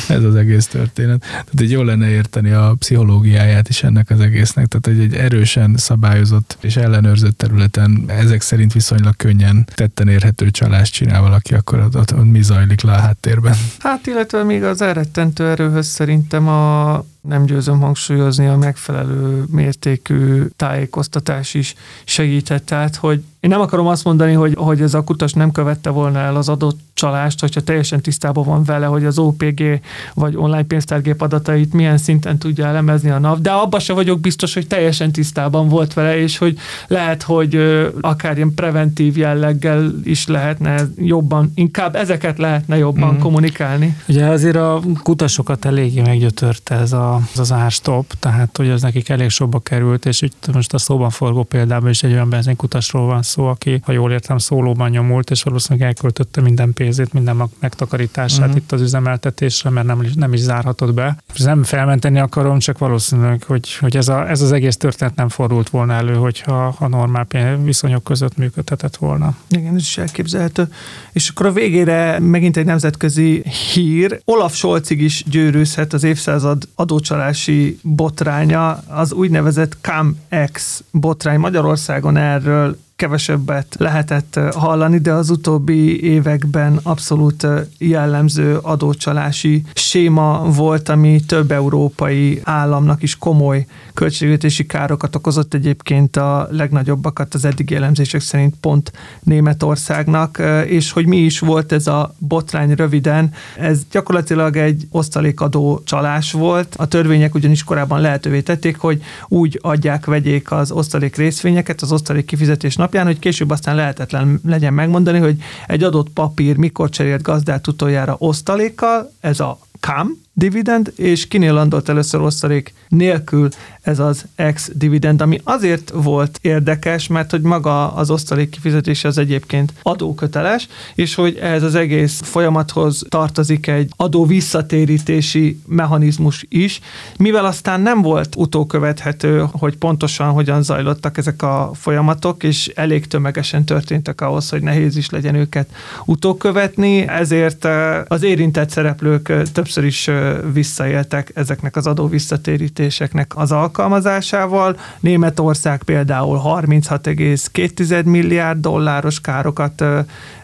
ez az egész történet. Tehát egy jól lenne érteni a pszichológiáját is ennek az egésznek, tehát egy, egy erősen szabályozott és ellenőrzött területen ezek szerint viszonylag könnyen tetten érhető csalást csinál valaki, akkor ott, ott, ott mi zajlik le a háttérben? Hát illetve még az elrettentő erőhöz szerintem a nem győzöm hangsúlyozni, a megfelelő mértékű tájékoztatás is segített. Tehát, hogy én nem akarom azt mondani, hogy, hogy ez a kutas nem követte volna el az adott csalást, hogyha teljesen tisztában van vele, hogy az OPG vagy online pénztárgép adatait milyen szinten tudja elemezni a NAV, de abban se vagyok biztos, hogy teljesen tisztában volt vele, és hogy lehet, hogy akár ilyen preventív jelleggel is lehetne jobban, inkább ezeket lehetne jobban mm. kommunikálni. Ugye azért a kutasokat eléggé meggyötörte ez a, az, az árstop, tehát hogy az nekik elég sokba került, és itt most a szóban forgó példában is egy olyan benzinkutasról van szó, aki, ha jól értem, szólóban nyomult, és valószínűleg elköltötte minden pénzét, minden megtakarítását uh-huh. itt az üzemeltetésre, mert nem, nem is zárhatott be. Nem felmenteni akarom, csak valószínűleg, hogy, hogy ez, a, ez az egész történet nem fordult volna elő, hogyha a normál viszonyok között működhetett volna. Igen, ez is elképzelhető. És akkor a végére megint egy nemzetközi hír. Olaf Scholzig is győrűzhet az évszázad adócsalási botránya, az úgynevezett CAM-X botrány. Magyarországon erről kevesebbet lehetett hallani, de az utóbbi években abszolút jellemző adócsalási séma volt, ami több európai államnak is komoly költségvetési károkat okozott egyébként a legnagyobbakat az eddigi elemzések szerint pont Németországnak, és hogy mi is volt ez a botrány röviden, ez gyakorlatilag egy osztalékadó csalás volt. A törvények ugyanis korábban lehetővé tették, hogy úgy adják, vegyék az osztalék részvényeket az osztalék kifizetés napján, hogy később aztán lehetetlen legyen megmondani, hogy egy adott papír mikor cserélt gazdát utoljára osztalékkal, ez a CAM dividend, és kinél landolt először osztalék nélkül ez az ex-dividend, ami azért volt érdekes, mert hogy maga az osztalék kifizetése az egyébként adóköteles, és hogy ehhez az egész folyamathoz tartozik egy adó visszatérítési mechanizmus is, mivel aztán nem volt utókövethető, hogy pontosan hogyan zajlottak ezek a folyamatok, és elég tömegesen történtek ahhoz, hogy nehéz is legyen őket utókövetni, ezért eh, az érintett szereplők eh, többször is eh, visszaéltek ezeknek az adó visszatérítéseknek az alkalmazásával. Németország például 36,2 milliárd dolláros károkat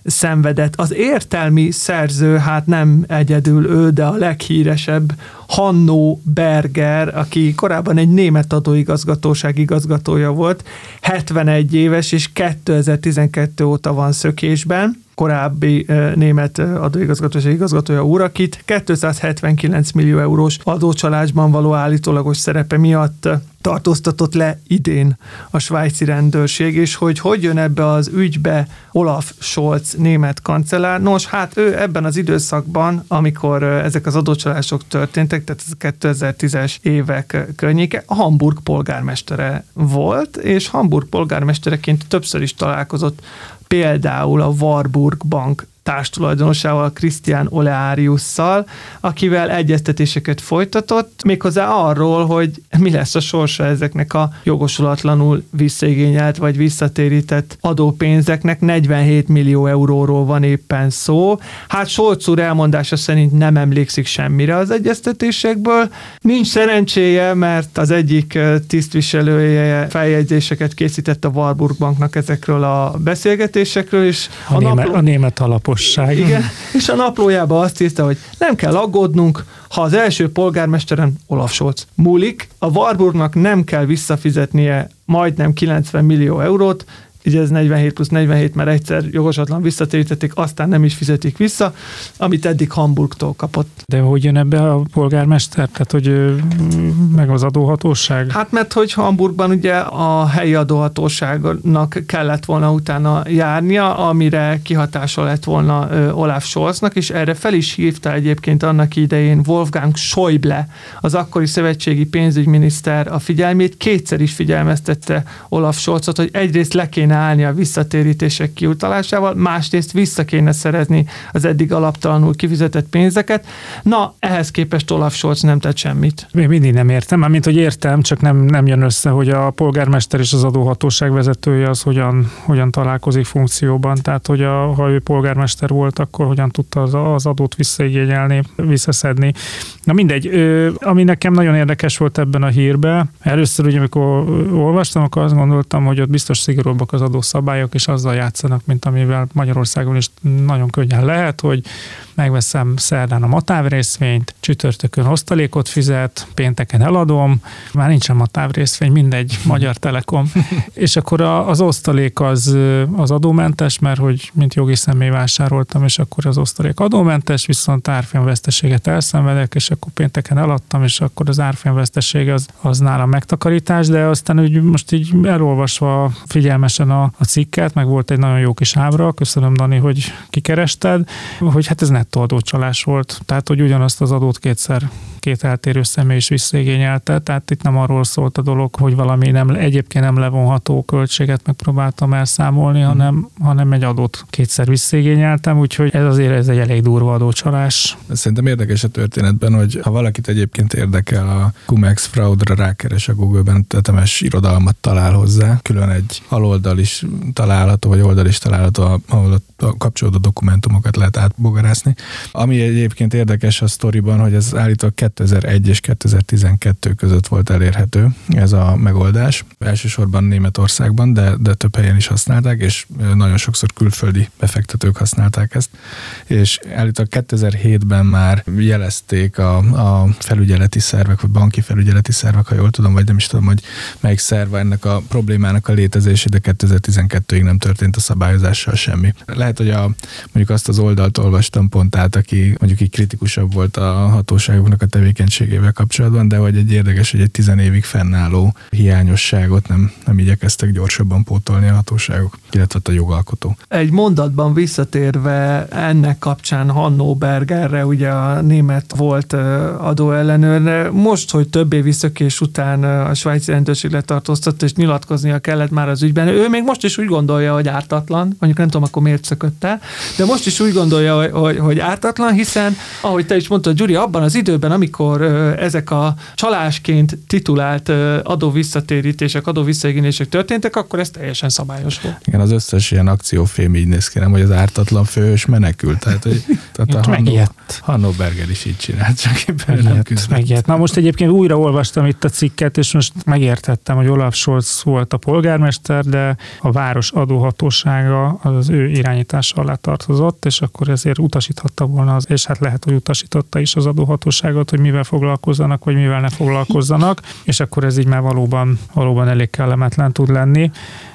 szenvedett. Az értelmi szerző, hát nem egyedül ő, de a leghíresebb Hanno Berger, aki korábban egy német adóigazgatóság igazgatója volt, 71 éves és 2012 óta van szökésben korábbi német adóigazgatóság igazgatója úr, akit 279 millió eurós adócsalásban való állítólagos szerepe miatt tartóztatott le idén a svájci rendőrség, és hogy hogy jön ebbe az ügybe Olaf Scholz német kancellár. Nos, hát ő ebben az időszakban, amikor ezek az adócsalások történtek, tehát ez 2010-es évek környéke, a Hamburg polgármestere volt, és Hamburg polgármestereként többször is találkozott például a Warburg Bank társtulajdonosával, Christian Oleariusszal, akivel egyeztetéseket folytatott, méghozzá arról, hogy mi lesz a sorsa ezeknek a jogosulatlanul visszaigényelt vagy visszatérített adópénzeknek. 47 millió euróról van éppen szó. Hát Solc úr elmondása szerint nem emlékszik semmire az egyeztetésekből. Nincs szerencséje, mert az egyik tisztviselője feljegyzéseket készített a Warburg Banknak ezekről a beszélgetésekről, és a, a, német, napló... a német alapos okosság. Igen, és a naplójában azt írta, hogy nem kell aggódnunk, ha az első polgármesteren Olaf Scholz múlik, a Warburgnak nem kell visszafizetnie majdnem 90 millió eurót, ugye ez 47 plusz 47, mert egyszer jogosatlan visszatérítették, aztán nem is fizetik vissza, amit eddig Hamburgtól kapott. De hogy jön ebbe a polgármester? Tehát, hogy meg az adóhatóság? Hát mert hogy Hamburgban ugye a helyi adóhatóságnak kellett volna utána járnia, amire kihatása lett volna Olaf Scholznak, és erre fel is hívta egyébként annak idején Wolfgang Schäuble, az akkori szövetségi pénzügyminiszter a figyelmét, kétszer is figyelmeztette Olaf Scholzot, hogy egyrészt le kéne kéne állni a visszatérítések kiutalásával, másrészt vissza kéne szerezni az eddig alaptalanul kifizetett pénzeket. Na, ehhez képest Olaf Scholz nem tett semmit. Még mindig nem értem, mint hogy értem, csak nem, nem jön össze, hogy a polgármester és az adóhatóság vezetője az hogyan, hogyan találkozik funkcióban. Tehát, hogy a, ha ő polgármester volt, akkor hogyan tudta az, az adót visszaigényelni, visszaszedni. Na mindegy, ami nekem nagyon érdekes volt ebben a hírben, először ugye, amikor olvastam, akkor azt gondoltam, hogy ott biztos szigorúbbak az adószabályok, és azzal játszanak, mint amivel Magyarországon is nagyon könnyen lehet, hogy megveszem szerdán a matáv részvényt, csütörtökön osztalékot fizet, pénteken eladom, már nincsen matáv részvény, mindegy, Magyar Telekom, és akkor az osztalék az, az adómentes, mert hogy mint jogi személy vásároltam, és akkor az osztalék adómentes, viszont árfolyamveszteséget elszenvedek, és akkor pénteken eladtam, és akkor az árfolyamveszteség az, az nálam megtakarítás, de aztán úgy most így elolvasva figyelmesen a, a cikket, meg volt egy nagyon jó kis ábra, köszönöm Dani, hogy kikerested, hogy hát ez nettó adócsalás volt, tehát hogy ugyanazt az adót kétszer két eltérő személy is visszaigényelte, tehát itt nem arról szólt a dolog, hogy valami nem, egyébként nem levonható költséget megpróbáltam elszámolni, mm. hanem, hanem egy adót kétszer visszaigényeltem, úgyhogy ez azért ez egy elég durva adócsalás. Szerintem érdekes a történetben, hogy ha valakit egyébként érdekel, a Cumex fraudra rákeres a Google-ben, tetemes irodalmat talál hozzá, külön egy aloldal is található, vagy oldal is található, ahol a kapcsolódó dokumentumokat lehet átbogarászni. Ami egyébként érdekes a sztoriban, hogy ez állítólag 2001 és 2012 között volt elérhető ez a megoldás. Elsősorban Németországban, de, de több helyen is használták, és nagyon sokszor külföldi befektetők használták ezt. És állítólag 2007-ben már jelezték a, a felügyeleti szervek, vagy banki felügyeleti szervek, ha jól tudom, vagy nem is tudom, hogy melyik szerve ennek a problémának a létezése, de 2012-ig nem történt a szabályozással semmi. Lehet, hogy a, mondjuk azt az oldalt olvastam pont át, aki mondjuk így kritikusabb volt a hatóságoknak a tevékenységével kapcsolatban, de hogy egy érdekes, hogy egy tizen évig fennálló hiányosságot nem, nem igyekeztek gyorsabban pótolni a hatóságok, illetve a jogalkotó. Egy mondatban visszatérve ennek kapcsán Hanno Bergerre, ugye a német volt adóellenőr, most, hogy több év visszakés után a svájci rendőrség letartóztatta, és nyilatkoznia kellett már az ügyben, ő még most is úgy gondolja, hogy ártatlan, mondjuk nem tudom, akkor miért szökött el, de most is úgy gondolja, hogy, hogy, hogy ártatlan, hiszen, ahogy te is mondtad, Gyuri, abban az időben, amikor ezek a csalásként titulált adó visszatérítések ezek adó visszaigénylések történtek, akkor ez teljesen szabályos volt. Igen, az összes ilyen akciófilm így néz ki, nem, hogy az ártatlan főhős menekült. Tehát, hogy, tehát a Hanno, Hanno Berger is így csinált, csak éppen megijedt, nem küzdött. Megijedt. Na most egyébként újra olvastam itt a cikket, és most megértettem, hogy Olaf Scholz volt a polgármester, de a város adóhatósága az ő irányítása alá tartozott, és akkor ezért utasíthatta volna, az, és hát lehet, hogy utasította is az adóhatóságot, hogy mivel foglalkozzanak, vagy mivel ne foglalkozzanak, és akkor ez így már valóban, valóban elég kellemetlen tud lenni.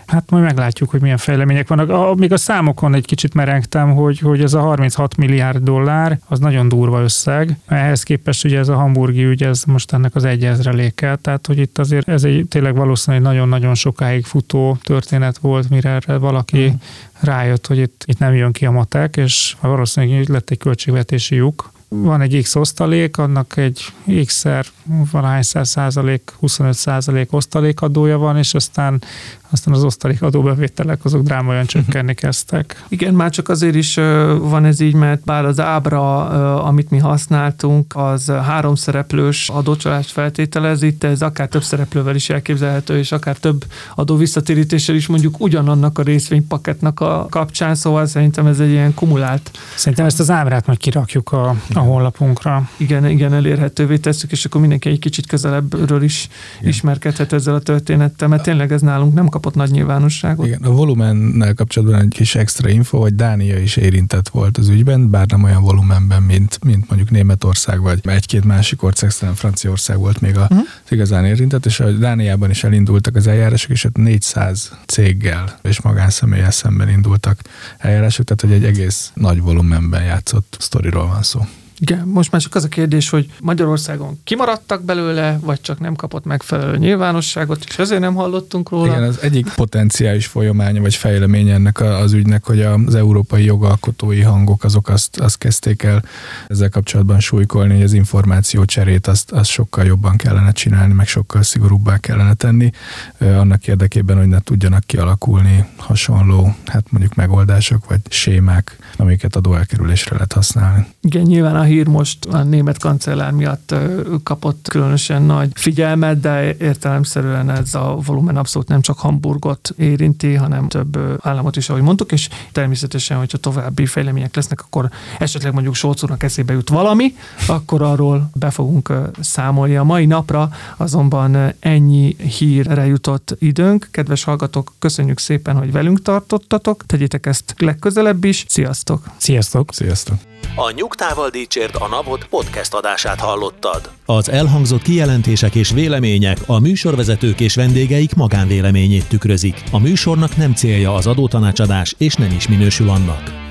Hát majd meglátjuk, hogy milyen fejlemények vannak. A, még a számokon egy kicsit merengtem, hogy, hogy ez a 36 milliárd dollár, az nagyon durva összeg. Ehhez képest ugye ez a hamburgi ügy, ez most ennek az egyezreléke, tehát hogy itt azért ez egy tényleg valószínűleg nagyon-nagyon sokáig futó történet volt, mire erre valaki mm. rájött, hogy itt, itt nem jön ki a matek, és valószínűleg lett egy költségvetési lyuk, van egy X osztalék, annak egy X-szer, valahányszer százalék, 25 százalék osztalékadója van, és aztán aztán az osztalék adóbevételek azok drámaian csökkenni kezdtek. Igen, már csak azért is van ez így, mert bár az ábra, amit mi használtunk, az három szereplős adócsalást feltételez, itt ez akár több szereplővel is elképzelhető, és akár több adó visszatérítéssel is mondjuk ugyanannak a részvénypaketnak a kapcsán, szóval szerintem ez egy ilyen kumulált. Szerintem ezt az ábrát majd kirakjuk a, a honlapunkra. Igen, igen, elérhetővé tesszük, és akkor mindenki egy kicsit közelebbről is igen. ismerkedhet ezzel a történettel, mert tényleg ez nálunk nem kapott nagy nyilvánosságot. Igen, a volumennel kapcsolatban egy kis extra info, hogy Dánia is érintett volt az ügyben, bár nem olyan volumenben, mint, mint mondjuk Németország, vagy egy-két másik ország, szerintem Franciaország volt még a, uh-huh. igazán érintett, és a Dániában is elindultak az eljárások, és ott 400 céggel és magánszemélyel szemben indultak eljárások, tehát hogy egy egész nagy volumenben játszott sztoriról van szó. Igen, most már csak az a kérdés, hogy Magyarországon kimaradtak belőle, vagy csak nem kapott megfelelő nyilvánosságot, és ezért nem hallottunk róla. Igen, az egyik potenciális folyamánya, vagy fejlemény ennek az ügynek, hogy az európai jogalkotói hangok azok azt, azt kezdték el ezzel kapcsolatban súlykolni, hogy az információ cserét azt, azt sokkal jobban kellene csinálni, meg sokkal szigorúbbá kellene tenni, annak érdekében, hogy ne tudjanak kialakulni hasonló, hát mondjuk megoldások, vagy sémák, amiket adóelkerülésre lehet használni. Igen, nyilván a hír most a német kancellár miatt kapott különösen nagy figyelmet, de értelemszerűen ez a volumen abszolút nem csak Hamburgot érinti, hanem több államot is, ahogy mondtuk, és természetesen, hogyha további fejlemények lesznek, akkor esetleg mondjuk Solc úrnak eszébe jut valami, akkor arról be fogunk számolni. A mai napra azonban ennyi hírre jutott időnk. Kedves hallgatók, köszönjük szépen, hogy velünk tartottatok. Tegyétek ezt legközelebb is. Sziasztok! Sziasztok! Sziasztok! A Nyugtával Dícsért a Napot podcast adását hallottad. Az elhangzott kijelentések és vélemények a műsorvezetők és vendégeik magánvéleményét tükrözik. A műsornak nem célja az adótanácsadás, és nem is minősül annak.